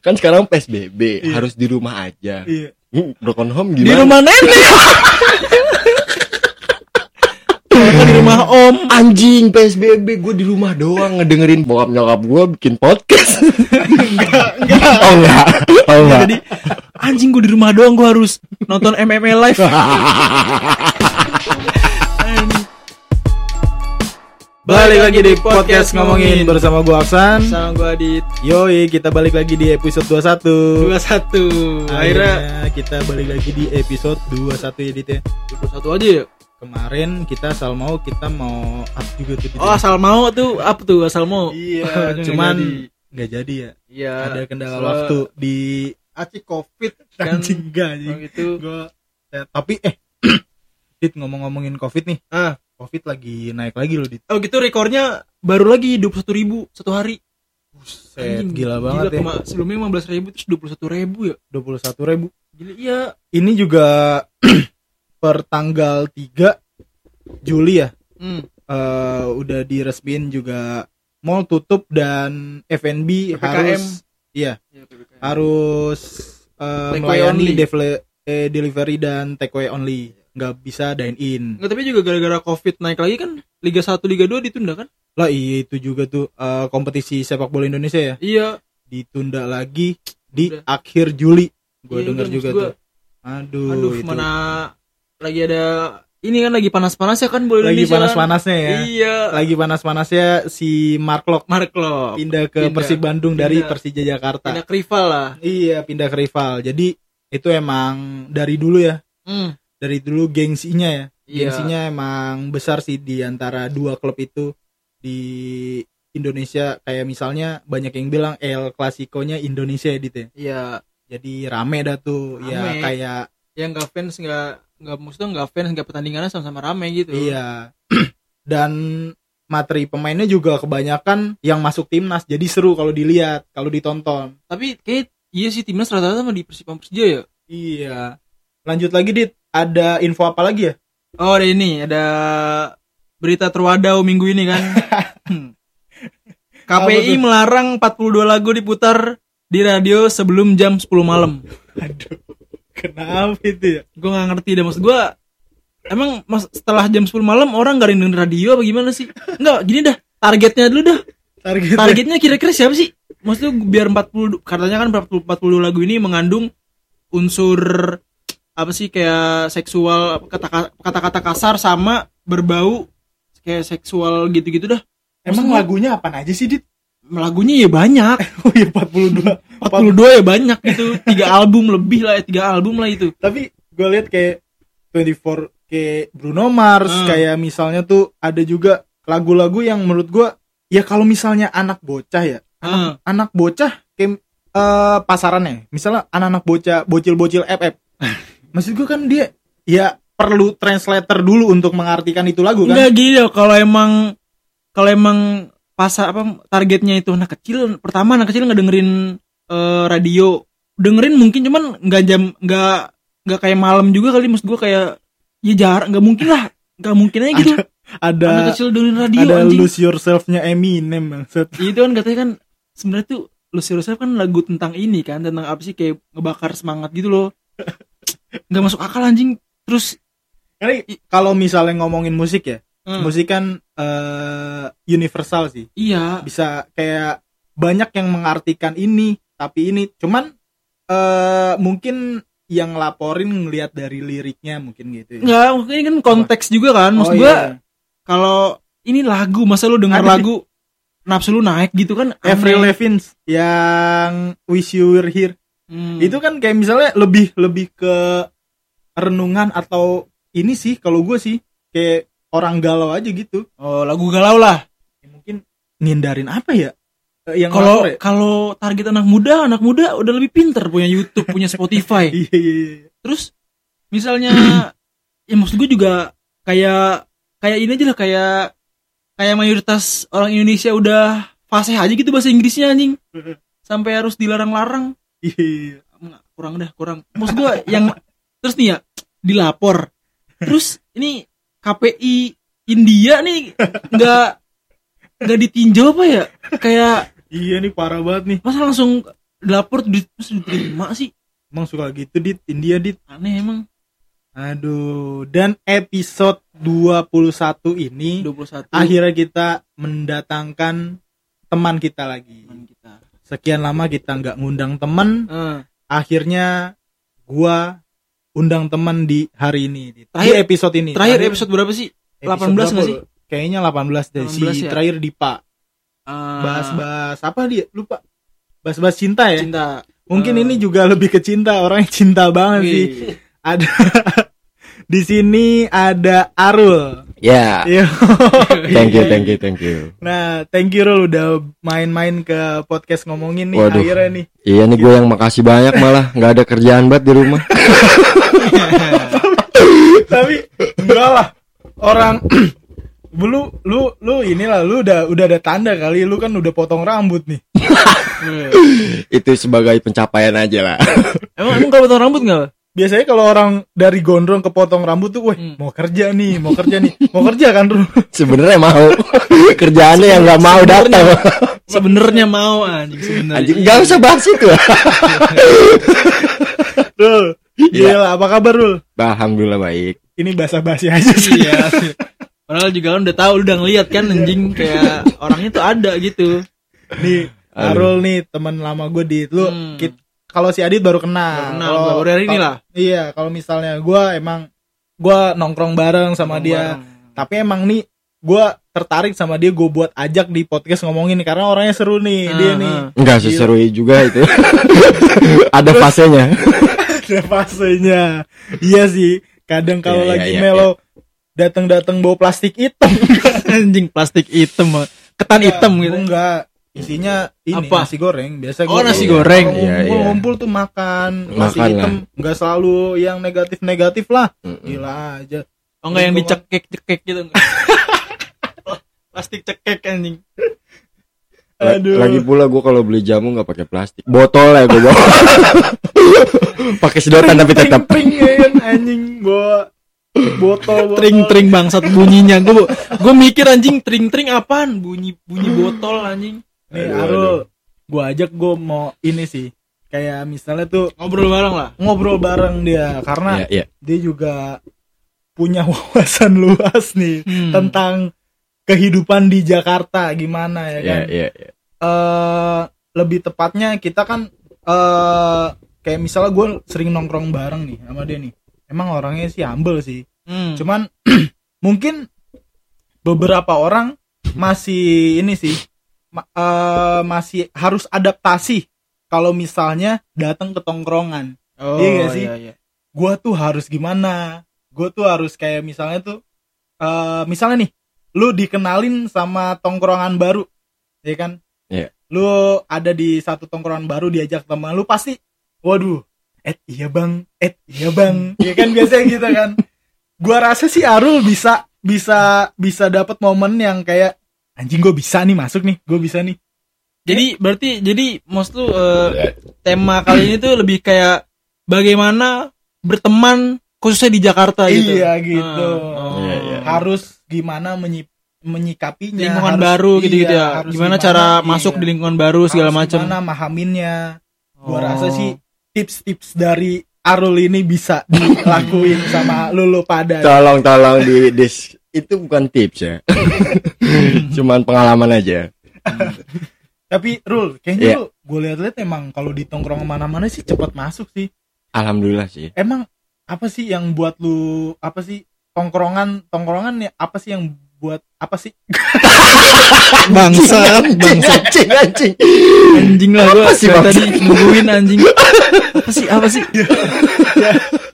kan sekarang PSBB Iya. harus di rumah aja. Iya. Hmm, Broken home Di gimana? rumah nenek. Di rumah om. Anjing PSBB gue di rumah doang ngedengerin bokap nyokap gue bikin podcast. Enggak, enggak. oh enggak. Oh enggak. Jadi anjing gue di rumah doang gue harus nonton MMA live. Balik lagi di podcast ngomongin bersama gue Aksan. sama gua di Yoi, kita balik lagi di episode 21. 21 akhirnya Akhirnya kita balik lagi di episode 21 ya Dit ya. 21 aja ya Kemarin kita asal mau kita mau up juga tuh Dit. oh asal mau tuh apa tuh asal mau iya, Nggak cuman jadi. nggak jadi ya. iya Ada kendala waktu di aci covid kan enggak anjing. oh gitu Gua eh, tapi eh Dit ngomong-ngomongin Covid nih. ah Covid lagi naik lagi loh Dit. oh gitu rekornya baru lagi 21 ribu satu hari Set, Anjing, gila banget ya. kema- sebelumnya 15 ribu terus 21 ribu ya 21 ribu. gila iya Ini juga per tanggal 3 Juli ya. hmm. eh, udah diresmiin juga mall tutup dan F&B PPKM. harus iya Ya, PPKM. harus away melayani only. eh, delivery dan take away only nggak bisa dine in Nggak, tapi juga gara-gara covid naik lagi kan Liga 1 Liga 2 ditunda kan lah iya itu juga tuh eh, kompetisi sepak bola Indonesia ya iya ditunda lagi di Udah. akhir Juli gue Iya, dengar udah, juga gua, tuh aduh, aduh itu. mana lagi ada ini kan lagi panas-panas ya kan bola lagi Indonesia kan? panas-panasnya ya iya lagi panas-panasnya si Mark Lok Mark Lok pindah ke Pindah. Persib Bandung dari Pindah. Persija Jakarta pindah ke rival lah Iya pindah ke rival. Jadi itu emang dari dulu ya, hmm. Dari dulu gengsinya ya. Iya. Gengsinya emang besar sih di antara dua klub itu di Indonesia. Kayak misalnya banyak yang bilang El Clasico-nya Indonesia ya Dit ya. Iya, Jadi rame dah tuh. Ya Rame. kayak yang nggak fans nggak nggak maksudnya nggak fans nggak pertandingannya sama-sama rame gitu. iya. Dan materi pemainnya juga kebanyakan yang masuk timnas. Jadi seru kalau dilihat, kalau ditonton. Tapi kayak iya sih timnas rata-rata sama di Persib sama Persija ya. Iya. Lanjut lagi Dit. Ada info apa lagi ya? Oh ada ini ada berita terwadau minggu ini kan. Hmm. KPI melarang 42 lagu diputar di radio sebelum jam 10 malam. Aduh. Kenapa itu ya? Gue nggak ngerti dah maksud gue. Emang mas, setelah jam 10 malam orang gak dengerin radio apa gimana sih? Enggak, gini dah. Targetnya dulu dah. Target Targetnya kira-kira siapa sih? Maksudnya biar 40 katanya kan 40 42 lagu ini mengandung unsur apa sih kayak seksual kata- kata-kata kasar sama berbau kayak seksual gitu-gitu dah. Emang Maksudnya- lagunya apa aja sih, Dit? Lagunya ya banyak. Oh iya 42. 42 ya banyak gitu. Tiga album lebih lah, ya, tiga album lah itu. Tapi gue lihat kayak 24 kayak Bruno Mars, Hmm. kayak misalnya tuh ada juga lagu-lagu yang menurut gua ya kalau misalnya anak bocah ya, Ah, anak bocah kayak eh, pasarannya. Misalnya anak-anak bocah, bocil-bocil FF. Maksud gua kan dia ya perlu translator dulu untuk mengartikan itu lagu kan. Enggak loh kalau emang kalau emang pasar apa targetnya itu anak kecil pertama anak kecil nggak dengerin eh, radio dengerin mungkin cuman nggak jam nggak nggak kayak malam juga kali maksud gua kayak ya jarang nggak mungkin lah nggak mungkin aja gitu anak Ada kecil dengerin radio ada anjing lose yourself-nya Eminem maksud. itu kan katanya kan sebenarnya tuh Lose Yourself kan lagu tentang ini kan tentang apa sih kayak ngebakar semangat gitu loh nggak masuk akal anjing terus Karena kalau misalnya ngomongin musik ya, eh, musik kan eh, universal sih. iya bisa kayak banyak yang mengartikan ini tapi ini cuman eh mungkin yang laporin ngelihat dari liriknya mungkin gitu ya. nggak ini kan konteks juga kan maksud Oh, gua iya. kalau ini lagu masa lu denger Ada sih. lagu nafsu lu naik gitu kan Avril. Lavigne yang Wish You Were Here Hmm. itu kan kayak misalnya lebih lebih ke renungan atau ini sih kalau gue sih kayak orang galau aja gitu. Oh lagu galau lah. Ya, mungkin ngindarin apa ya? Eh, yang kalau ya? kalau target anak muda anak muda udah lebih pinter punya YouTube punya Spotify. Iya iya iya. Terus misalnya ya maksud gue juga kayak kayak ini aja lah kayak kayak mayoritas orang Indonesia udah fasih aja gitu bahasa Inggrisnya anjing. Sampai harus dilarang-larang iya iya. Nggak, kurang dah kurang. Maksud gue yang terus nih ya dilapor. Terus ini KPI India nih nggak nggak ditinjau apa ya? Kayak iya nih parah banget nih. masa langsung dapur di, terus diterima sih? Emang suka gitu dit? India dit? Aneh emang. Aduh Dan episode 21 ini 21 Akhirnya kita mendatangkan teman kita lagi. Teman kita Sekian lama kita nggak ngundang teman Eh, Akhirnya gua undang teman di hari ini. Di Terakhir- episode ini terakhir episode berapa sih 18 nggak sih? Kayaknya 18 deh si 18 ya? terakhir Dipa Eh, Bahas-bahas apa dia lupa Bahas-bahas cinta ya cinta Mungkin Eh. ini juga lebih ke cinta Orangnya cinta banget sih Wih. ada di sini ada Arul. Ya. Yo. Thank you, thank you, thank you. Nah, thank you Rul udah main-main ke podcast ngomongin nih Waduh. akhirnya nih. Iya nih gue yang makasih banyak malah nggak ada kerjaan banget di rumah. Tapi enggak lah. Orang lu lu lu inilah lu udah udah ada tanda kali lu kan udah potong rambut nih. Itu sebagai pencapaian aja lah. emang emang kalau potong rambut nggak Biasanya kalau orang dari gondrong ke potong rambut tuh, wah Hmm. mau kerja nih, mau kerja nih, mau kerja kan Rul? Sebenarnya mau kerjaannya yang nggak mau datang. sebenarnya mau anjing sebenarnya Anjing nggak usah bahas itu. Rul, Iya. gila, apa kabar Rul? Alhamdulillah baik. Ini basa-basi aja sih. iya padahal juga kan udah tahu udah ngeliat kan anjing kayak orangnya tuh ada gitu nih. Arul nih teman lama gue di lu Hmm. Kalau si Adit baru kenal. Baru kenal, Kalau- baru hari ini lah. iya kalau misalnya gue emang gue nongkrong bareng sama dia. tapi emang nih gue tertarik sama dia gue buat ajak di podcast ngomongin nih, karena orangnya seru nih Ah, dia nih. ah. Enggak seseru juga itu. ada fasenya. ada fasenya. Iya sih kadang kalau Iya, iya, lagi iya, melo datang-datang bawa plastik hitam. Anjing plastik hitam ketan hitam gitu. enggak isinya ini Apa? nasi goreng biasa Oh, nasi kalau goreng. ngumpul, Iya, iya. ngumpul tuh makan nasi hitam nggak selalu yang negatif negatif lah gila aja oh enggak yang dicekek cekek gitu plastik cekek anjing Aduh. Lagi pula gue kalau beli jamu nggak pakai plastik. Botol ya gue bawa. pakai sedotan tapi tetap. pring ya kan anjing bawa botol, botol. tring tring bangsat bunyinya gue gue mikir anjing tring tring apaan bunyi bunyi botol anjing nih Aduh, Arul gua ajak gua mau ini sih kayak misalnya tuh ngobrol bareng lah ngobrol bareng dia karena Iya, iya. dia juga punya wawasan luas nih Hmm. tentang kehidupan di Jakarta gimana ya Iya, kan iya, iya. eh lebih tepatnya kita kan eh kayak misalnya gue sering nongkrong bareng nih sama dia nih emang orangnya sih humble sih Hmm. cuman mungkin beberapa orang masih ini sih eh, masih harus adaptasi kalau misalnya datang ke tongkrongan oh, iya nggak sih? iya. gua tuh harus gimana gue tuh harus kayak misalnya tuh eh misalnya nih lu dikenalin sama tongkrongan baru ya kan Iya. lu ada di satu tongkrongan baru diajak teman lu pasti waduh eh iya bang eh iya bang ya kan biasanya gitu kan gua rasa sih Arul bisa bisa bisa dapat momen yang kayak anjing gue bisa nih masuk nih gue bisa nih jadi berarti jadi most lu eh, tema kali ini tuh lebih kayak bagaimana berteman khususnya di Jakarta gitu Iya, gitu. Ah, oh. Iya, iya. harus gimana menyi- menyikapinya lingkungan harus- baru iya, gitu-gitu ya harus gimana, cara iya. masuk di lingkungan baru segala macam gimana mahaminnya gua Oh. rasa sih tips-tips dari Arul ini bisa dilakuin sama lulu pada Tolong tolong di dis itu bukan tips ya. Cuman pengalaman aja. tapi Rul kayaknya Iya. lu gue lihat-lihat emang kalau di tongkrong mana-mana sih cepat masuk sih Alhamdulillah sih. emang apa sih yang buat lu apa sih tongkrongan tongkrongan ya apa sih yang buat apa sih bangsat bangsat anjing anjing. anjing lah gua Apa sih, tadi nungguin anjing apa sih apa sih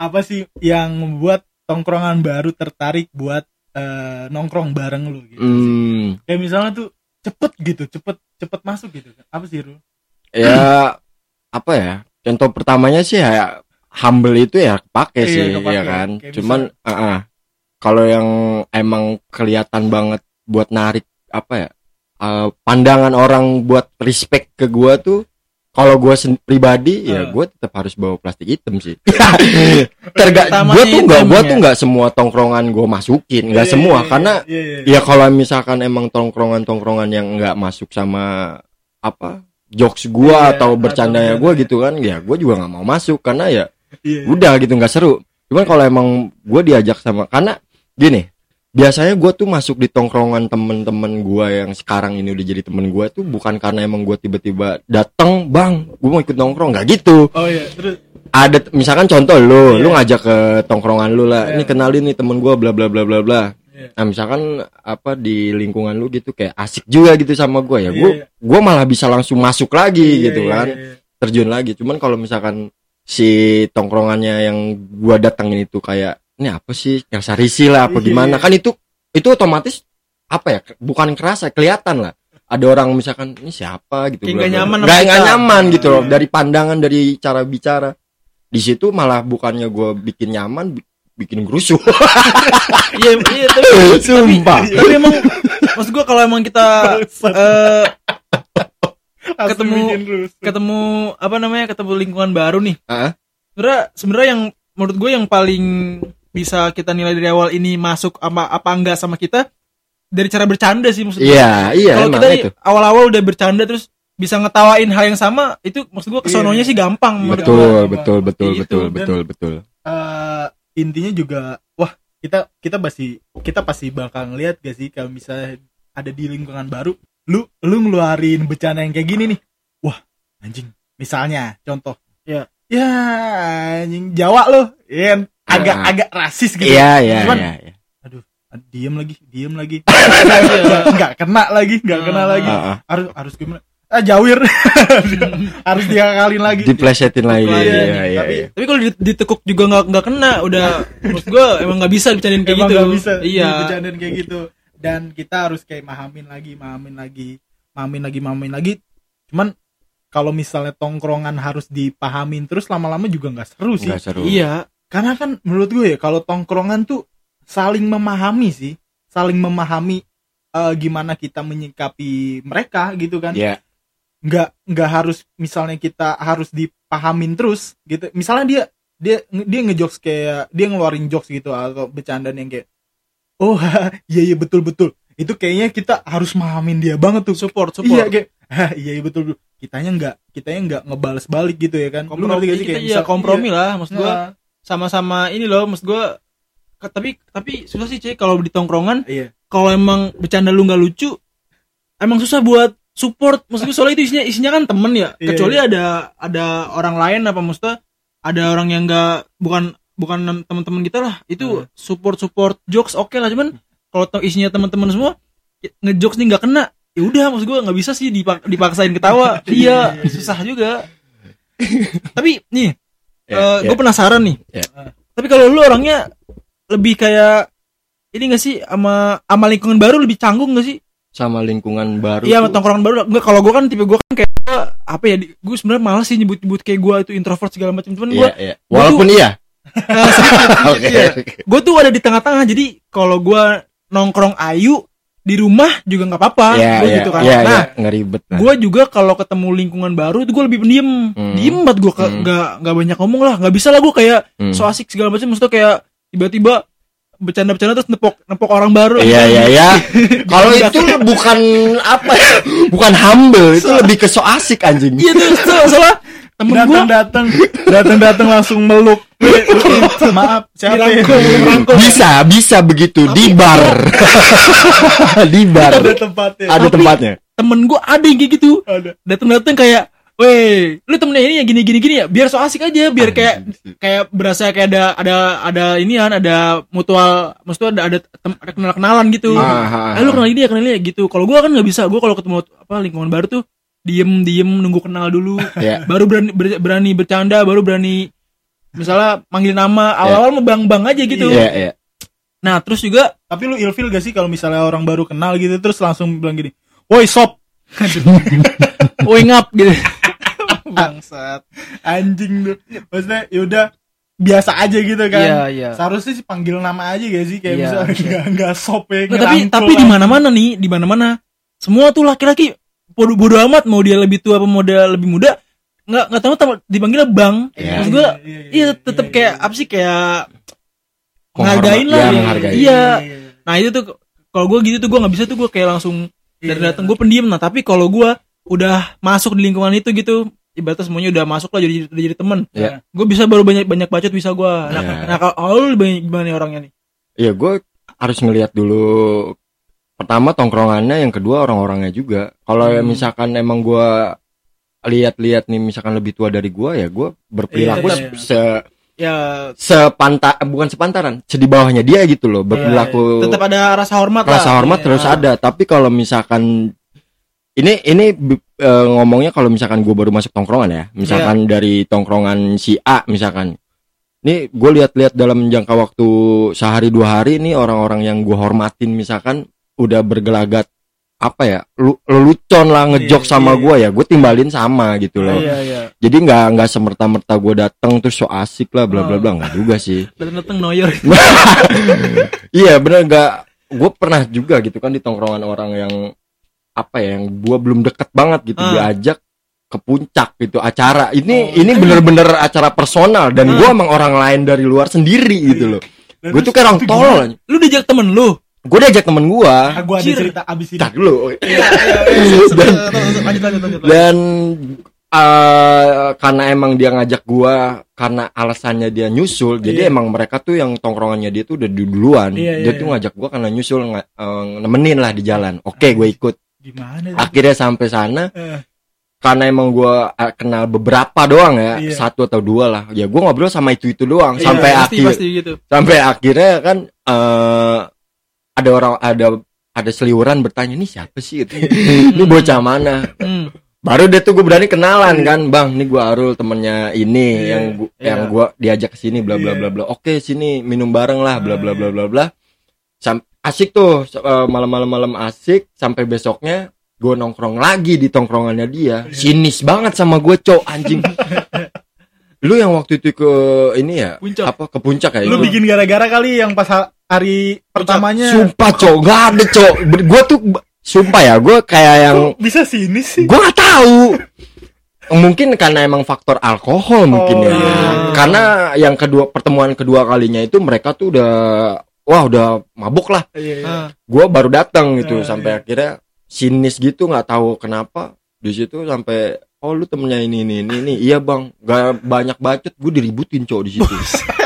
apa sih yang membuat tongkrongan baru tertarik buat eh, nongkrong bareng lu gitu Hmm, kayak misalnya tuh cepet gitu cepet cepet masuk gitu apa sih Rul ya apa ya? Contoh pertamanya sih ya humble itu ya pakai Iya, sih kepake. ya kan. Kayak Cuman ah, ah. kalau yang emang kelihatan banget buat narik apa ya? eh, pandangan orang buat respect ke gua tuh kalau gua sen- pribadi ya Ah. gua tetap harus bawa plastik hitam sih. Terga Pertamanya gua tuh nggak hitam gua ya? tuh nggak semua tongkrongan gua masukin, nggak Iya, semua iya, iya, karena iya, iya, iya. ya kalau misalkan emang tongkrongan-tongkrongan yang nggak masuk sama apa jokes gua Iya, atau bercandanya bercanda. gua gitu kan ya gua juga nggak mau masuk karena ya Iya. udah gitu nggak seru cuman kalau emang gua diajak sama karena gini biasanya gua tuh masuk di tongkrongan temen-temen gua yang sekarang ini udah jadi temen gua tuh bukan karena emang gua tiba-tiba datang bang gua mau ikut nongkrong nggak gitu Oh iya, terus ada misalkan contoh lu Iya. lu ngajak ke tongkrongan lu lah Iya. ini kenalin nih temen gua bla bla bla bla bla Iya. nah misalkan apa di lingkungan lu gitu kayak asik juga gitu sama gua ya Iya, gua iya. gua malah bisa langsung masuk lagi Iya, gitu iya, kan iya, iya. terjun lagi cuman kalau misalkan si tongkrongannya yang gua datengin itu kayak ini apa sih? Yang sarisi lah apa Iya, gimana? Kan itu itu otomatis apa ya? Bukan kerasa kelihatan lah. Ada orang misalkan ini siapa? gitu nggak nyaman nggak nggak kita. nyaman gitu loh. Iya. dari pandangan dari cara bicara. Di situ malah bukannya gua bikin nyaman bi- bikin gerusuh. Iya iya tapi sumpah. tapi emang maksud gua kalau emang kita Asli ketemu- ketemu apa namanya ketemu lingkungan baru nih. Sebenarnya sebenarnya yang menurut gue yang paling bisa kita nilai dari awal ini masuk apa apa enggak sama kita dari cara bercanda sih maksud gue iya iya kalau kita itu awal-awal udah bercanda terus bisa ngetawain hal yang sama itu maksud gue kesononya Iya. sih gampang betul gua. betul betul Gitu. betul Dan- betul betul Eh, intinya juga wah kita kita pasti kita pasti bakal ngeliat gak sih kalau misalnya ada di lingkungan baru lu lu ngeluarin bercanda yang kayak gini nih wah anjing misalnya contoh Ya. ya anjing Jawa lo ya kan? Agak Ah. agak rasis gitu iya iya Cuman- iya iya. aduh diem lagi diem lagi. Nggak kena lagi nggak kena Ah. lagi. Ah, ah. harus harus gimana? Ah jawir. Harus diakalin lagi. Diplesetin lagi Iya, iya iya, tapi- iya. tapi kalau di- ditekuk juga nggak nggak kena udah maksud gue emang nggak bisa bercandain kayak emang gitu. nggak bisa iya. bercandain kayak gitu. Dan kita harus kayak mahamin lagi mahamin lagi mahamin lagi mahamin lagi. Cuman kalau misalnya tongkrongan harus dipahamin terus lama-lama juga nggak seru sih. Nggak seru. Iya karena kan menurut gue ya kalau tongkrongan tuh saling memahami sih. Saling memahami eh, gimana kita menyikapi mereka gitu kan. Iya. nggak nggak harus misalnya kita harus dipahamin terus gitu. Misalnya dia dia dia ngejokes kayak dia ngeluarin jokes gitu atau bercandaan yang kayak oh iya iya betul betul. Itu kayaknya kita harus mahamin dia banget tuh. Support iya support. kayak "Hah, iya iya betul betul. Kitanya nggak kitanya nggak ngebales balik gitu ya kan. Lu ngerti kompromi gak sih? kita Kayak iya misal- kompromi lah maksud iya. Sama-sama ini loh maksud gue tapi tapi susah sih cuy kalau di tongkrongan. Iya. Kalau emang bercanda lu nggak lucu emang susah buat support. Maksud gue soalnya itu isinya isinya kan temen ya. Iya, kecuali iya. ada ada orang lain apa maksudnya ada orang yang nggak bukan bukan teman-teman kita lah. Itu Hmm. support support jokes oke lah cuman kalau isinya teman-teman semua ngejokes nih nggak kena. Ya udah maksud gue nggak bisa sih dipak- dipaksain ketawa. Iya Iya, iya, iya. susah juga. Tapi nih Ya, gue ya. penasaran nih Ya. tapi kalau lu orangnya lebih kayak ini gak sih sama sama lingkungan baru lebih canggung gak sih sama lingkungan baru Iya, sama tuh. tongkrongan baru. Enggak kalau gue kan tipe gue kan kayak apa ya? Gue sebenarnya malas sih nyebut-nyebut kayak gue itu introvert segala macam. Cuman gue Iya, iya. Walaupun iya. Oke. gue tuh ada di tengah-tengah. Jadi kalau gue nongkrong ayu di rumah juga nggak apa-apa. Gua iya. gitu kan. Iya, nah, iya, ngeribet lah. gue juga kalau ketemu lingkungan baru tuh gue lebih pendiam. Hmm. Diem banget gue Hmm. nggak nggak banyak ngomong lah. Nggak bisa lah gue kayak Hmm. so asik segala macam. Maksudnya kayak tiba-tiba bercanda-bercanda terus nepok nepok orang baru. Iya iya iya. Kalau itu bukan apa ya? Bukan humble, itu lebih ke so asik anjing. Iya tuh so- soalnya temen datang datang datang datang langsung meluk Weh, oke, maaf siapa ya? dirangkul, dirangkul. Bisa, bisa begitu di bar. di bar. ada tempatnya Ada tempatnya. temen gue ada yang kayak gitu ada dateng-dateng kayak Weh, lu temennya ini ya gini gini gini ya, biar so asik aja, biar kayak kayak berasa kayak ada ada ada ini kan, ada mutual, maksudnya ada ada, tem- ada kenal kenalan gitu. Ah, ah, Eh lu ah. kenal ini ya kenal ini ya gitu. Kalau gua kan nggak bisa, gua kalau ketemu apa lingkungan baru tuh diem diem nunggu kenal dulu, Ya. baru berani ber- berani bercanda, baru berani misalnya manggil nama, awal-awal mau bang bang aja gitu. Iya, iya. Nah terus juga tapi lu ilfil gak sih kalau misalnya orang baru kenal gitu terus langsung bilang gini woi sop wing up gitu. Bangsat. anjing lu maksudnya yaudah biasa aja gitu kan Iya iya. seharusnya sih panggil nama aja gak sih kayak Iya, misalnya iya. nggak nggak sop ya Nah, tapi tapi di lah. mana-mana nih, di mana-mana semua tuh laki-laki bodo, bodo amat mau dia lebih tua apa mau dia lebih muda nggak nggak tahu dipanggilnya bang. Iya. Maksud gua iya, iya tetap iya, kayak iya. apa sih kayak ngargain lah. iya, Iya. menghargai. Iya. Nah itu tuh kalau gue gitu tuh gue nggak bisa tuh gue kayak langsung Iya. dari datang gue pendiam. Nah tapi kalau gue udah masuk di lingkungan itu gitu ibaratnya semuanya udah masuk lah jadi udah jadi temen Iya. gue bisa baru banyak banyak bacot bisa gue nah, Iya. nah kalau lu banyak gimana nih orangnya nih Iya, gue harus ngelihat dulu pertama tongkrongannya, yang kedua orang-orangnya juga. Kalau Hmm. misalkan emang gue lihat-lihat nih misalkan lebih tua dari gue ya gue berperilaku Iya, se- se ya sepanta bukan sepantaran sedih bawahnya dia gitu loh berperilaku tetap ada rasa hormat lah rasa hormat Iya. terus ada tapi kalau misalkan ini ini eh, ngomongnya kalau misalkan gue baru masuk tongkrongan ya. Misalkan Iya. dari tongkrongan si A misalkan. Ini gue lihat-lihat dalam jangka waktu sehari dua hari ini orang-orang yang gue hormatin misalkan udah bergelagat apa ya lu lelucon lah ngejok Iya, sama iya. gue ya. Gue timbalin sama gitu loh. Iya iya. jadi nggak nggak semerta-merta gue datang terus so asik lah bla bla bla. Nggak juga sih. Dateng dateng noyor iya bener. Nggak gue pernah juga gitu kan di tongkrongan orang yang apa ya yang gue belum deket banget gitu Ah. diajak ke puncak gitu acara. Ini Oh. ini bener-bener acara personal dan Ah. gue emang orang lain dari luar sendiri gitu loh. Dan gue terus tuh kayak orang tolol. Lu diajak temen lu? Gue diajak temen gue Ah, gua ada cerita abis ini. dulu. Dan- dan eh, karena emang dia ngajak gua karena alasannya dia nyusul jadi Iya. emang mereka tuh yang tongkrongannya dia tuh udah duluan. Iya, dia iya, tuh iya. ngajak gua karena nyusul eh, nemenin lah di jalan. Oke gue ikut Gimana? akhirnya sampai sana Eh, karena emang gua eh, kenal beberapa doang ya Iya. satu atau dua lah ya gua ngobrol sama itu itu doang Iya, sampai pasti akhir pasti gitu sampai akhirnya kan eh ada orang ada ada seliuran bertanya ini siapa sih gitu. ini bocah mana hmm. baru dia tuh gue berani kenalan kan bang ini gua Arul temennya ini Iya, yang gua, iya. yang gua diajak ke sini bla bla Iya. bla bla oke sini minum bareng lah bla bla Ah, bla bla bla Sam- asik tuh eh, malam-malam malam asik sampai besoknya gue nongkrong lagi di tongkrongannya dia Iya. sinis banget sama gue cowok anjing lu yang waktu itu ke ini ya Puncak. apa ke puncak ya Lu itu? bikin gara-gara kali yang pas ha- hari pertamanya. sumpah cowok gak ada cowok gue tuh sumpah ya gue kayak yang Kok bisa sini sih? gue nggak tahu mungkin karena emang faktor alkohol mungkin Oh, ya iya. karena yang kedua pertemuan kedua kalinya itu mereka tuh udah wah udah mabuk lah Iya, iya. Ah. gue baru datang gitu Eh, sampai iya. akhirnya sinis gitu nggak tahu kenapa di situ sampai oh lu temennya ini ini ini, ini. iya bang gak banyak bacot gue diributin cowok di situ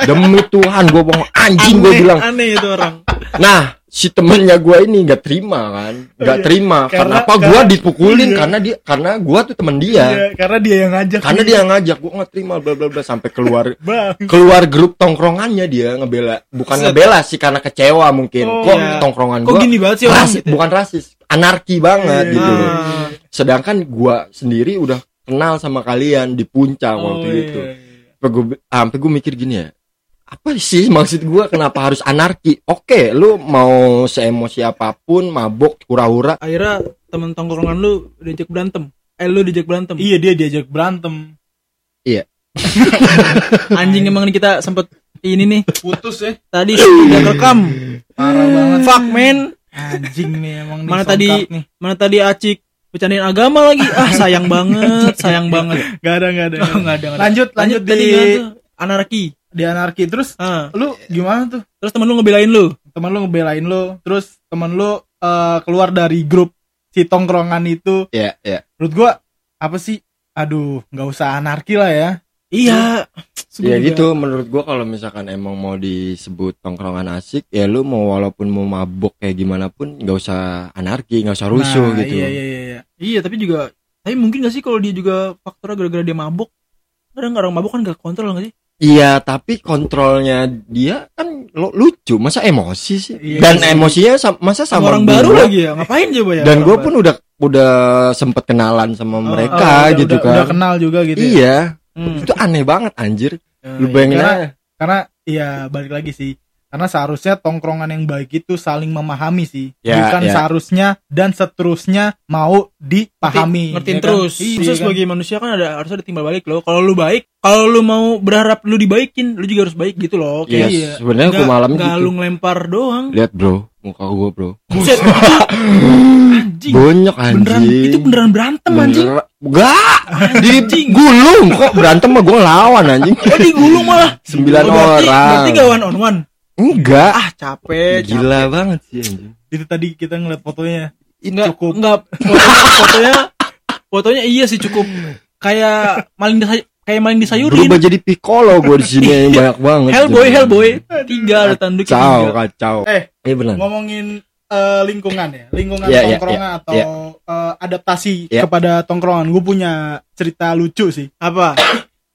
demi Tuhan gue bang anjing gue bilang aneh itu orang Nah, si temennya gua ini nggak terima kan, nggak Iya. terima. Karena- gua karena- dipukulin? iya. Karena dia, karena gua tuh temen dia. Iya, karena dia yang ngajak. Karena dia yang ngajak, gua nggak terima, bla bla bla sampai keluar Bang. keluar grup tongkrongannya dia ngebela, bukan Set. ngebela sih karena kecewa mungkin. Oh, Kok iya. tongkrongan kok gua gini banget sih orang rasis, gitu ya? bukan rasis, anarki banget Iya. gitu loh. Ah. Sedangkan gua sendiri udah kenal sama kalian di puncak waktu Oh, itu. iya, iya. Sampai gua mikir gini ya apa sih maksud gua kenapa harus anarki oke lu mau seemosi apa pun mabok hura-hura akhirnya temen tongkrongan lu diajak berantem eh lu diajak berantem Iya dia diajak berantem. anjing emang nih kita sempet ini nih Putus ya. tadi udah rekam Parah banget. fuck man Anjing nih emang nih. Mana tadi- nih. mana tadi acik bercandain agama lagi ah sayang banget sayang banget Gak ada gak ada. Oh, nggak ada, nggak ada. Lanjut lanjut tadi di anarki di anarki terus ah. lu gimana tuh? terus temen lu ngebelain lu Teman lu ngebelain lu, terus teman lu eh, keluar dari grup si tongkrongan itu. ya ya Menurut gua apa sih? Aduh, nggak usah anarki lah ya. iya ya gitu menurut gua kalau misalkan emang mau disebut tongkrongan asik ya lu mau walaupun mau mabok kayak gimana pun nggak usah anarki nggak usah rusuh Nah, gitu Iya iya iya. iya. iya tapi juga tapi mungkin gak sih kalau dia juga faktornya gara-gara dia mabuk kadang orang mabuk kan gak kontrol gak sih Iya, tapi kontrolnya dia kan lo, lucu, masa emosi sih? Iya, Dan iya. emosinya sam- masa sama, sama, orang gua? baru lagi ya ngapain coba ya Dan gue baru? pun udah udah sempet kenalan sama Oh, mereka oh, udah- gitu udah, kan. Udah kenal juga gitu. ya. iya, Hmm. itu aneh banget anjir. Eh, Lu iya. bayangin karena, aja. karena ya balik lagi sih. Karena seharusnya tongkrongan yang baik itu saling memahami sih. Ya, Bukan ya. seharusnya dan seterusnya mau dipahami. ngertiin ya kan? terus Iya, Terus kan? sebagai manusia kan ada harus ada timbal balik loh kalau lu baik kalau lu mau berharap lu dibaikin lu juga harus baik gitu loh Iya, kayak sebenarnya gua malam gitu. lu ngelempar doang Lihat bro, muka gue bro. buset anjing Banyak beneran anjing. itu beneran berantem anjing Bener- Enggak, digulung kok berantem mah gue ngelawan anjing. oh digulung malah Sembilan Oh, berarti, orang. berarti gak one on one Enggak. ah capek Gila banget sih anjing. Itu tadi kita ngeliat fotonya. Enggak, Cukup. enggak fotonya, fotonya fotonya iya sih cukup kayak maling di kayak maling disayurin Berubah jadi piccolo gue di sini yang banyak banget. Hellboy Hellboy tiga ada tanduk Kacau, tiga kacau. Eh, Iya benar. ngomongin eh, lingkungan ya, lingkungan Iya, iya, tongkrongan iya, atau iya. eh, adaptasi Iya. kepada tongkrongan. Gue punya cerita lucu sih. apa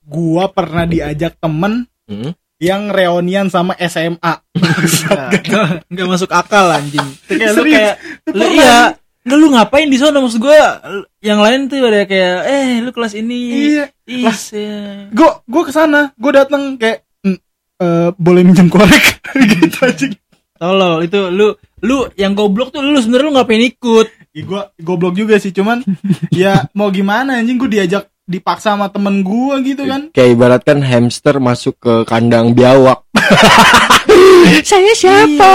Gua pernah diajak temen Hmm? Yang reunian sama SMA. nggak nggak masuk akal anjing. Kayak lu kayak lu iya Nggak lu ngapain di sana? Maksud gua yang lain tuh ada kayak eh lu kelas ini. Iya. is ya. Gue gue ke sana, gue datang kayak "Hmm, eh, boleh minjem korek. Gitu aja. tolol itu lu lu yang goblok tuh lu sebenarnya lu ngapain ikut? Ya, gue goblok juga sih, cuman ya mau gimana anjing? Gue diajak dipaksa sama temen gue gitu kan. Kayak ibaratkan hamster masuk ke kandang biawak. Saya siapa?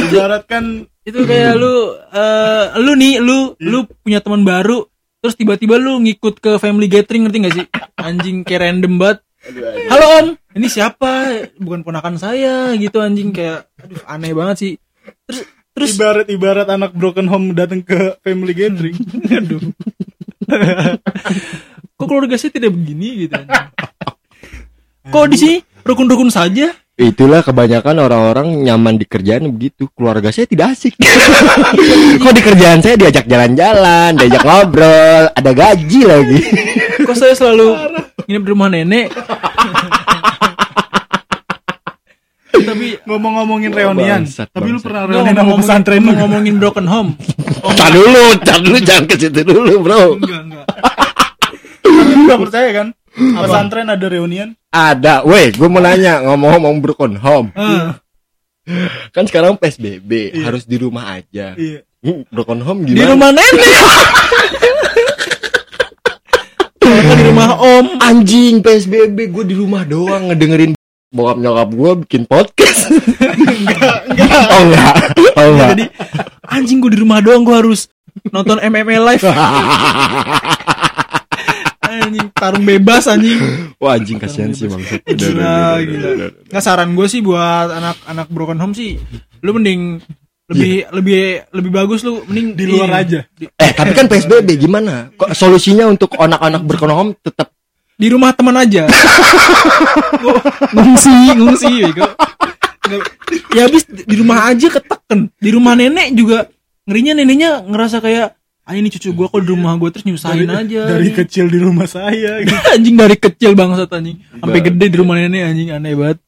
Ibaratkan itu kayak lu eh lu nih lu lu punya teman baru terus tiba-tiba lu ngikut ke family gathering ngerti gak sih anjing kayak random banget halo om ini siapa bukan ponakan saya gitu anjing kayak aduh aneh banget sih terus terus ibarat ibarat anak broken home datang ke family gathering. aduh kok keluarga saya tidak begini gitu anjing. kok di sini rukun-rukun saja Itulah kebanyakan orang-orang nyaman di kerjaan begitu. Keluarga saya tidak asik. Kok di kerjaan saya diajak jalan-jalan, diajak ngobrol, ada gaji lagi. kok saya selalu nginep di rumah nenek tapi Ngomong-ngomongin reunian, bangsat, tapi lu pernah reunian sama ngomongin- pesantren lu? ngomongin broken home Tar dulu, tar dulu jangan ke situ dulu, Bro. enggak enggak Lu gak percaya kan? Pesantren ada reunian? Ada, weh, gue mau nanya ngomong-ngomong broken home. Eh, Kan sekarang PSBB, harus di rumah aja. Iya. Hmm, broken home di gimana? rumah nenek Kalau nggak di rumah om Anjing PSBB, gue di rumah doang ngedengerin bokap nyokap gue bikin podcast. enggak, enggak. Oh enggak. Oh enggak. jadi anjing gue di rumah doang gue harus nonton MMA live anjing tarung bebas anjing Wah anjing kasihan sih maksud. Gila, gila. nggak saran gue sih buat anak-anak broken home sih lu mending lebih lebih lebih bagus lu mending Di luar aja. Eh tapi kan PSBB gimana? Kok solusinya untuk anak-anak broken home tetap di rumah teman aja ngungsi ngungsi. Nggak- ya habis di rumah aja keteken di rumah nenek juga ngerinya neneknya ngerasa kayak ah ini cucu gua kok di rumah gua terus nyusahin aja Dari kecil di rumah saya. gitu. anjing dari kecil bangsat anjing. Sampai gede di rumah nenek anjing aneh banget.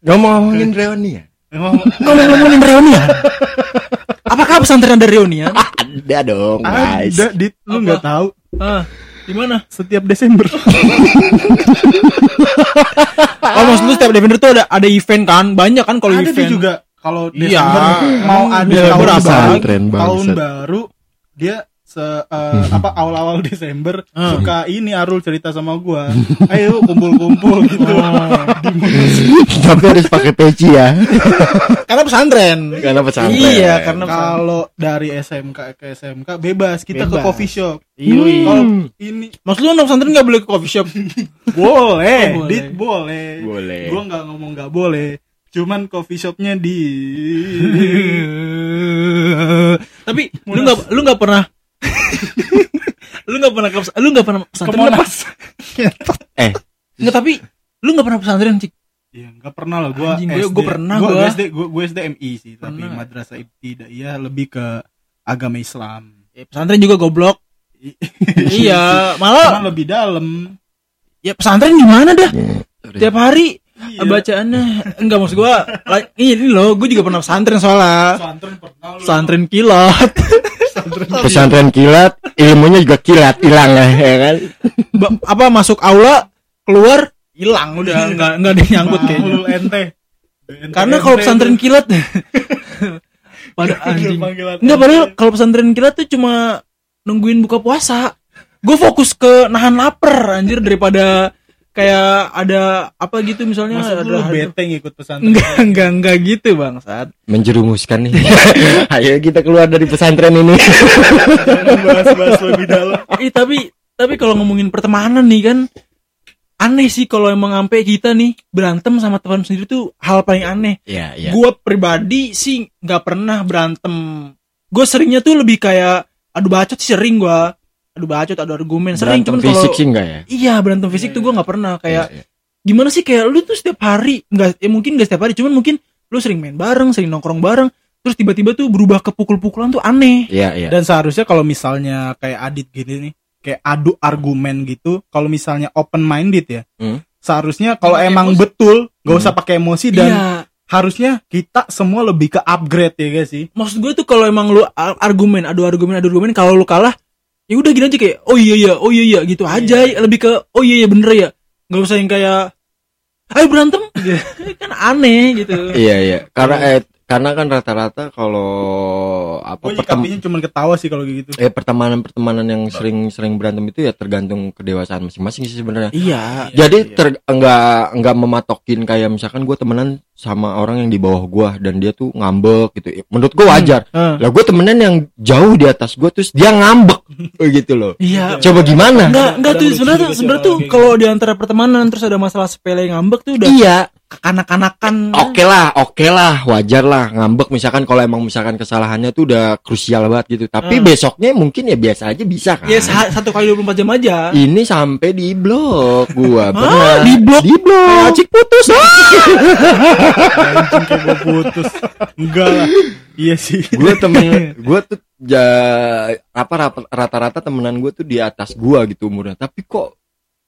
Ngomong-ngomongin reuni ya? Emang ngomong-ngomongin reunian apakah pesantren ada reunian Ada dong guys. ada dit. Lu nggak tahu. Ah di mana? Setiap Desember. oh maksud lu setiap Desember tuh ada ada event kan? Banyak kan kalau ada event? tuh juga. Kalau Iya. Desember mau ada Iya, tahun baru, tahun baru dia se eh, apa awal-awal Desember Hmm. suka ini Arul cerita sama gua ayo kumpul-kumpul gitu Tapi harus pakai peci ya. karena pesantren Karena pesantren. Iya, karena kalau dari SMK ke SMK bebas kita ke Bebas. coffee shop kalau ini Maksud lu anak pesantren gak boleh ke coffee shop? boleh Oh, boleh. dit boleh Boleh. gua nggak ngomong nggak boleh cuman coffee shopnya di Tapi lu gak lu gak pernah lu gak pernah lu gak pernah ke pesantren nggak? Monas Eh, Nggak, tapi lu gak pernah pesantren cik Iya, nggak pernah lah gua Anjing, gua- SD. gua pernah, gua, gua. SD gua, gua SD MI sih, tapi Pernah. madrasah ibtidaiyah lebih ke agama Islam. ya, pesantren juga goblok iya malah lebih dalam. ya pesantren gimana dah sorry. tiap hari Iya. bacaannya enggak maksud gua like, ini loh gue juga pernah pesantren soalnya Pesantren pernah lu. pesantren kilat pesantren kilat, ilmunya juga kilat, hilang ya, ya kan? Ba- apa masuk aula keluar hilang udah nggak nggak ada yang nyangkut kayaknya ente. Ente- karena kalau pesantren kilat pada anjing Enggak padahal kalau pesantren kilat tuh cuma nungguin buka puasa. Gue fokus ke nahan lapar anjir daripada kayak ada apa gitu misalnya Maksud lu ada bete ngikut pesantren. enggak enggak enggak gitu bang saat Menjerumuskan nih. Ayo kita keluar dari pesantren ini. Bahas-bahas lebih dalam. eh tapi tapi kalau ngomongin pertemanan nih kan aneh sih kalau emang sampai kita nih berantem sama teman sendiri tuh hal paling aneh Iya, iya. Gue pribadi sih nggak pernah berantem. Gue seringnya tuh lebih kayak adu bacot sih sering gue. Adu bacot adu argumen sering Berantem cuman kalau fisik sih enggak ya iya berantem fisik tuh gue nggak pernah kayak Iya, iya. gimana sih kayak lu tuh setiap hari nggak ya mungkin nggak setiap hari cuman mungkin lu sering main bareng sering nongkrong bareng terus tiba-tiba tuh berubah ke pukul-pukulan tuh aneh iya iya Dan seharusnya kalau misalnya kayak Adit gini nih, kayak adu argumen gitu, kalau misalnya open minded ya, Hmm. seharusnya kalau emang emosi. betul, gak Hmm. usah pakai emosi dan iya harusnya kita semua lebih ke upgrade ya guys sih. maksud gue tuh kalau emang lu ar- argumen adu argumen adu argumen kalau lu kalah ya udah gini aja kayak oh iya iya oh iya iya gitu. Aja lebih ke oh iya iya bener ya. Nggak usah yang kayak ayo berantem. Kan aneh gitu. Iya iya. Karena eh karena kan rata-rata kalau apa pertem- nyikapinya cuma ketawa sih kalau gitu. eh pertemanan-pertemanan yang sering-sering berantem itu ya tergantung kedewasaan masing-masing sih sebenarnya. Iya. Jadi ter enggak enggak mematokin kayak misalkan gue temenan sama orang yang di bawah gua dan dia tuh ngambek gitu. Menurut gua wajar. Heeh. lah gue temenan yang jauh di atas gua terus dia ngambek. Gitu loh. Iya. Coba gimana? Enggak, enggak tuh sebenarnya sebenarnya tuh kalau di antara pertemanan terus ada masalah sepele ngambek tuh udah iya. kekanak-kanakan. Oke lah oke lah wajar lah ngambek. Misalkan kalau emang misalkan kesalahannya tuh udah krusial banget gitu. Tapi Hmm. besoknya mungkin ya biasa aja bisa kan? Ya sa- satu kali 24 jam aja. Ini sampai di blok gua. Ah, di blok? di blok. Acik putus Anjing kayak gue putus. Enggak lah. Iya sih. gue temen gue tuh ja, apa rata-rata temenan gue tuh di atas gua gitu umurnya. Tapi kok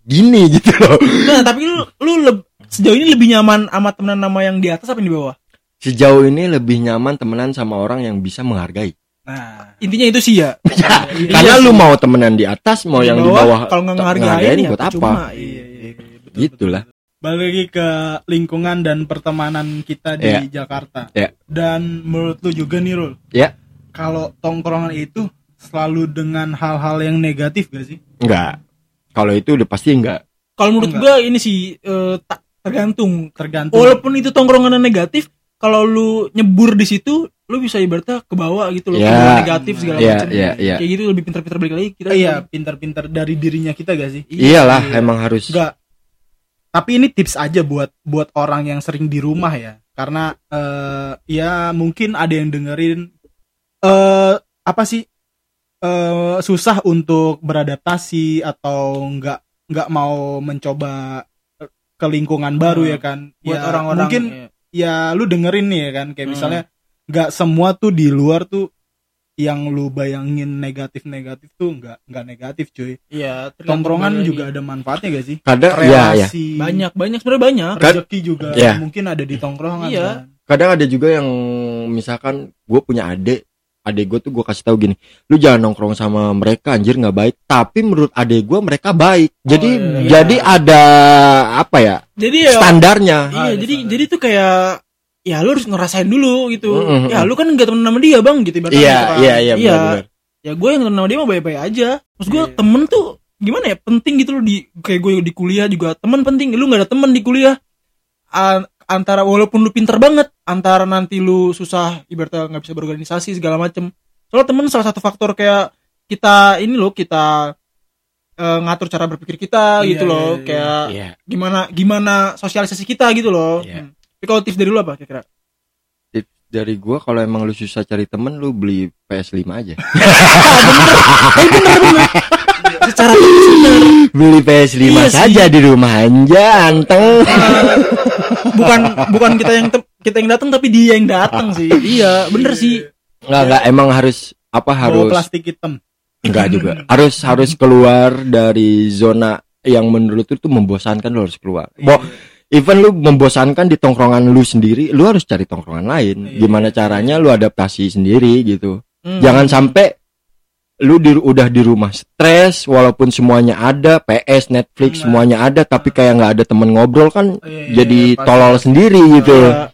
gini gitu loh. Nah tapi lu lu leb- sejauh ini lebih nyaman sama temenan nama yang di atas apa yang di bawah? Sejauh ini lebih nyaman temenan sama orang yang bisa menghargai. Nah, intinya itu sih ya. Karena lu mau temenan di atas mau yang di bawah kalau nggak tak ngehargain ya buat apa? Percuma. iya, iya, iya, betul, gitulah balik lagi ke lingkungan dan pertemanan kita di Iya. Jakarta. Iya. Dan menurut lu juga nih Rul, ya kalau tongkrongan itu selalu dengan hal-hal yang negatif gak sih? enggak kalau itu udah pasti enggak kalau menurut Enggak. gua ini sih eh, tak tergantung Tergantung. walaupun itu tongkrongan negatif kalau lu nyebur di situ lu bisa ibaratnya ke bawah gitu loh Ya. bawah negatif segala Iya, macam iya, iya. kayak gitu lebih pintar-pintar balik lagi kita iya, pintar-pintar dari dirinya kita gak sih? iyalah iya. emang harus Enggak. Tapi ini tips aja buat buat orang yang sering di rumah ya. Karena eh ya mungkin ada yang dengerin eh apa sih eh susah untuk beradaptasi atau enggak enggak mau mencoba ke lingkungan baru Hmm. ya kan. buat Ya, orang-orang mungkin iya. ya lu dengerin nih ya kan kayak Hmm. misalnya nggak semua tuh di luar tuh yang lu bayangin negatif-negatif tuh nggak nggak negatif cuy. iya Tongkrongan juga ada manfaatnya gak sih? kadang ya ya Relasi, banyak banyak sebenarnya banyak rezeki juga Iya. mungkin ada di tongkrongan Iya. kan. kadang ada juga yang misalkan gue punya adik adik gue tuh gue kasih tahu gini lu jangan nongkrong sama mereka anjir nggak baik tapi menurut adik gue mereka baik jadi iya, iya. jadi ada apa ya jadi ya standarnya iya Ah, ada jadi standar. jadi tuh kayak ya lu harus ngerasain dulu gitu Mm-mm. ya lu kan nggak temen sama dia bang gitu ibaratnya iya gitu kan. iya iya iya ya gue yang temen sama dia mah baik-baik aja terus gue Iya. temen tuh gimana ya penting gitu loh di kayak gue di kuliah juga temen penting lu nggak ada temen di kuliah An- antara walaupun lu pinter banget antara nanti lu susah ibaratnya nggak bisa berorganisasi segala macem soalnya temen salah satu faktor kayak kita ini loh kita eh, ngatur cara berpikir kita Iya, gitu iya, loh iya. kayak iya gimana gimana sosialisasi kita gitu loh Iya. Hmm. Tapi kalau tips dari lu apa kira-kira? Tips dari gue kalau emang lu susah cari temen lu beli PS5 aja. Eh bener bener secara bener. Beli PS5 Iya sih. saja di rumah aja anteng. Bukan bukan kita yang kita yang datang tapi dia yang datang sih. Iya bener sih. Nggak nggak emang harus apa Bawa harus plastik hitam. Enggak juga. Harus harus keluar dari zona yang menurut tuh membosankan lu harus keluar. Bo, even lu membosankan di tongkrongan lu sendiri, lu harus cari tongkrongan lain. Iya. Gimana caranya lu adaptasi sendiri gitu. Hmm. Jangan sampai lu di, udah di rumah stres walaupun semuanya ada PS Netflix Nah. semuanya ada tapi kayak nggak ada temen ngobrol kan Iya, jadi pasti. tolol sendiri gitu Ya,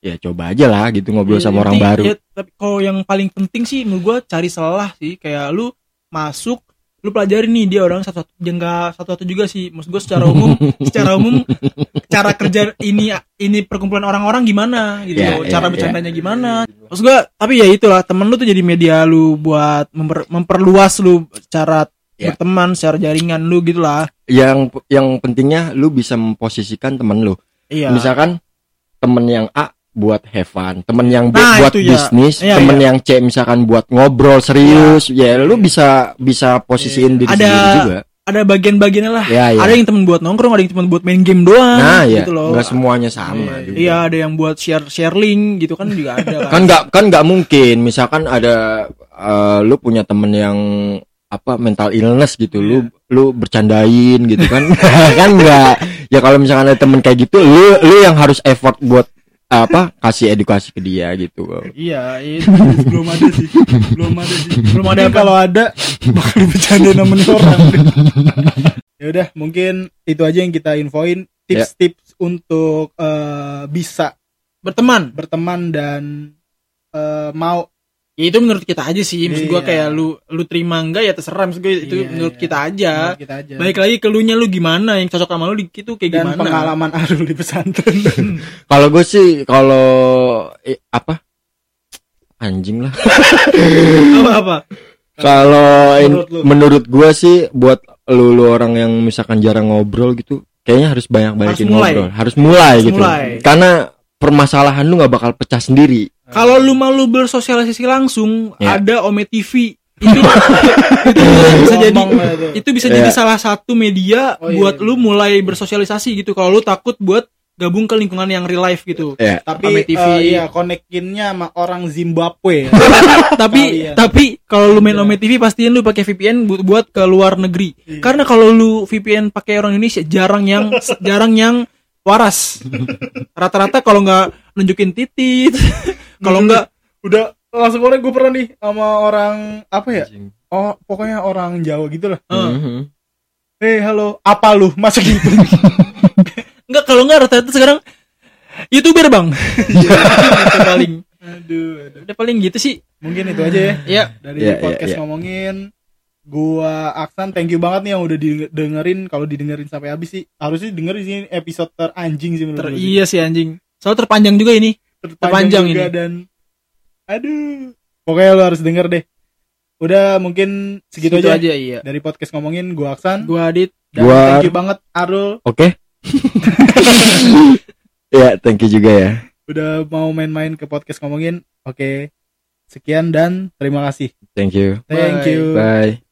ya coba aja lah gitu ngobrol ya, sama orang inti- baru ya, tapi kalau yang paling penting sih menurut gua cari celah sih kayak lu masuk lu pelajari nih dia orang satu jengka satu satu juga sih. Maksud gua secara umum secara umum cara kerja ini ini perkumpulan orang-orang gimana gitu. Loh, ya, cara ya. bercandanya gimana. Maksud gua tapi ya itulah temen lu tuh jadi media lu buat memper- memperluas lu cara Ya. berteman secara jaringan lu gitu lah. Yang yang pentingnya lu bisa memposisikan temen lu. Iya. Misalkan temen yang A buat have fun, temen yang Nah, buat ya. bisnis, Iya, temen iya. yang C misalkan buat ngobrol serius, ya lu bisa bisa posisiin diri Ada- sendiri juga. ada bagian-bagiannya lah Ya, ya. ada yang temen buat nongkrong ada yang temen buat main game doang Nah, ya, gitu loh nggak semuanya sama juga. iya ada yang buat share share link gitu kan juga ada Kan nggak kan nggak mungkin, misalkan ada eh, lu punya temen yang apa mental illness gitu, lu Iya. lu bercandain gitu kan, kan nggak. Ya kalau misalkan ada temen kayak gitu, lu lu yang harus effort buat apa kasih edukasi ke dia gitu. iya itu belum ada sih. Belum ada sih. Belum ada kalau ada bakal bercandain namanya orang. Ya udah mungkin itu aja yang kita infoin. Tips-tips untuk eh, bisa berteman. Berteman dan eh, mau ya itu menurut kita aja sih maksud gua Iya. kayak lu lu terima enggak ya terserah maksud gua itu Iya, menurut iya. kita aja menurut kita aja balik lagi ke lu nya lu gimana yang cocok sama lu di- itu kayak dan gimana pengalaman Arul di pesantren Kalau gue sih kalau eh, apa anjing lah. apa apa Kalau Menurut gue sih buat lu, lu orang yang misalkan jarang ngobrol gitu, kayaknya harus banyak banyakin Harus mulai. ngobrol, harus mulai Harus gitu. mulai. Karena permasalahan lu nggak bakal pecah sendiri. Kalau lu malu bersosialisasi langsung Ya. ada Ome TV itu itu bisa jadi itu. bisa Ya. jadi salah satu media Oh, iya, buat iya. lu mulai bersosialisasi gitu kalau lu takut buat gabung ke lingkungan yang real life gitu Ya. tapi Ame TV. eh, iya konekinnya sama orang Zimbabwe ya. tapi Kali ya. tapi kalau lu main Iya. Ome TV pastiin lu pakai VPN bu- buat ke luar negeri Iya. karena kalau lu VPN pakai orang Indonesia jarang yang jarang yang waras. Rata-rata kalau nggak nunjukin titit kalau nggak udah langsung orang gue pernah nih sama orang apa ya? Oh pokoknya orang Jawa gitu lah. Eh, Mhm. hei halo apa lu? Masa gitu? Nggak kalau nggak rata-rata sekarang youtuber bang. Itu paling. Aduh, aduh. Udah paling gitu sih. Mungkin itu aja ya. Ya dari Iya, iya, podcast iya. ngomongin gua Aksan thank you banget nih yang udah didengerin. Kalau didengerin sampai habis sih harusnya dengerin sih episode teranjing sih menurut ter iya sih anjing. Soal terpanjang juga ini. Terpanjang juga ini. dan aduh. Pokoknya lo harus denger deh. Udah mungkin segitu Gitu aja, aja iya. Dari podcast ngomongin gua Aksan. Gua Adit. Dan Gua- thank you banget Arul. Oke. ya, thank you juga ya. udah mau main-main ke podcast ngomongin. Oke. Sekian dan terima kasih. Thank you. thank Bye. you Bye.